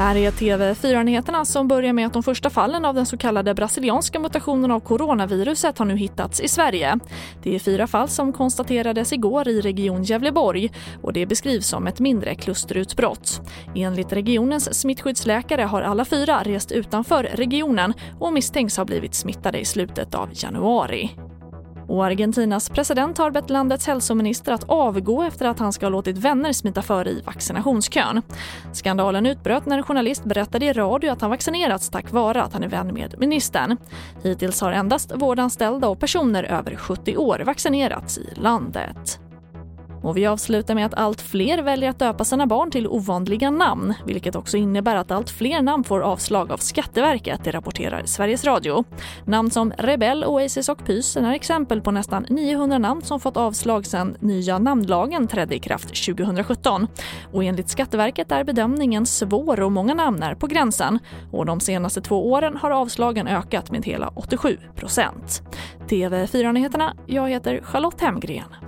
Här är TV4-nyheterna som börjar med att de första fallen av den så kallade brasilianska mutationen av coronaviruset har nu hittats i Sverige. Det är fyra fall som konstaterades igår i Region Gävleborg och det beskrivs som ett mindre klusterutbrott. Enligt regionens smittskyddsläkare har alla fyra rest utanför regionen och misstänks ha blivit smittade i slutet av januari. Och Argentinas president har bett landets hälsominister att avgå efter att han ska ha låtit vänner smita före i vaccinationskön. Skandalen utbröt när en journalist berättade i radio att han vaccinerats tack vare att han är vän med ministern. Hittills har endast vårdanställda och personer över 70 år vaccinerats i landet. Och vi avslutar med att allt fler väljer att döpa sina barn till ovanliga namn vilket också innebär att allt fler namn får avslag av Skatteverket, det rapporterar Sveriges Radio. Namn som Rebell, Oasis och Pysen är exempel på nästan 900 namn som fått avslag sedan nya namnlagen trädde i kraft 2017. Och enligt Skatteverket är bedömningen svår och många namn är på gränsen. Och de senaste två åren har avslagen ökat med hela 87 procent. TV4-nyheterna, jag heter Charlotte Hemgren.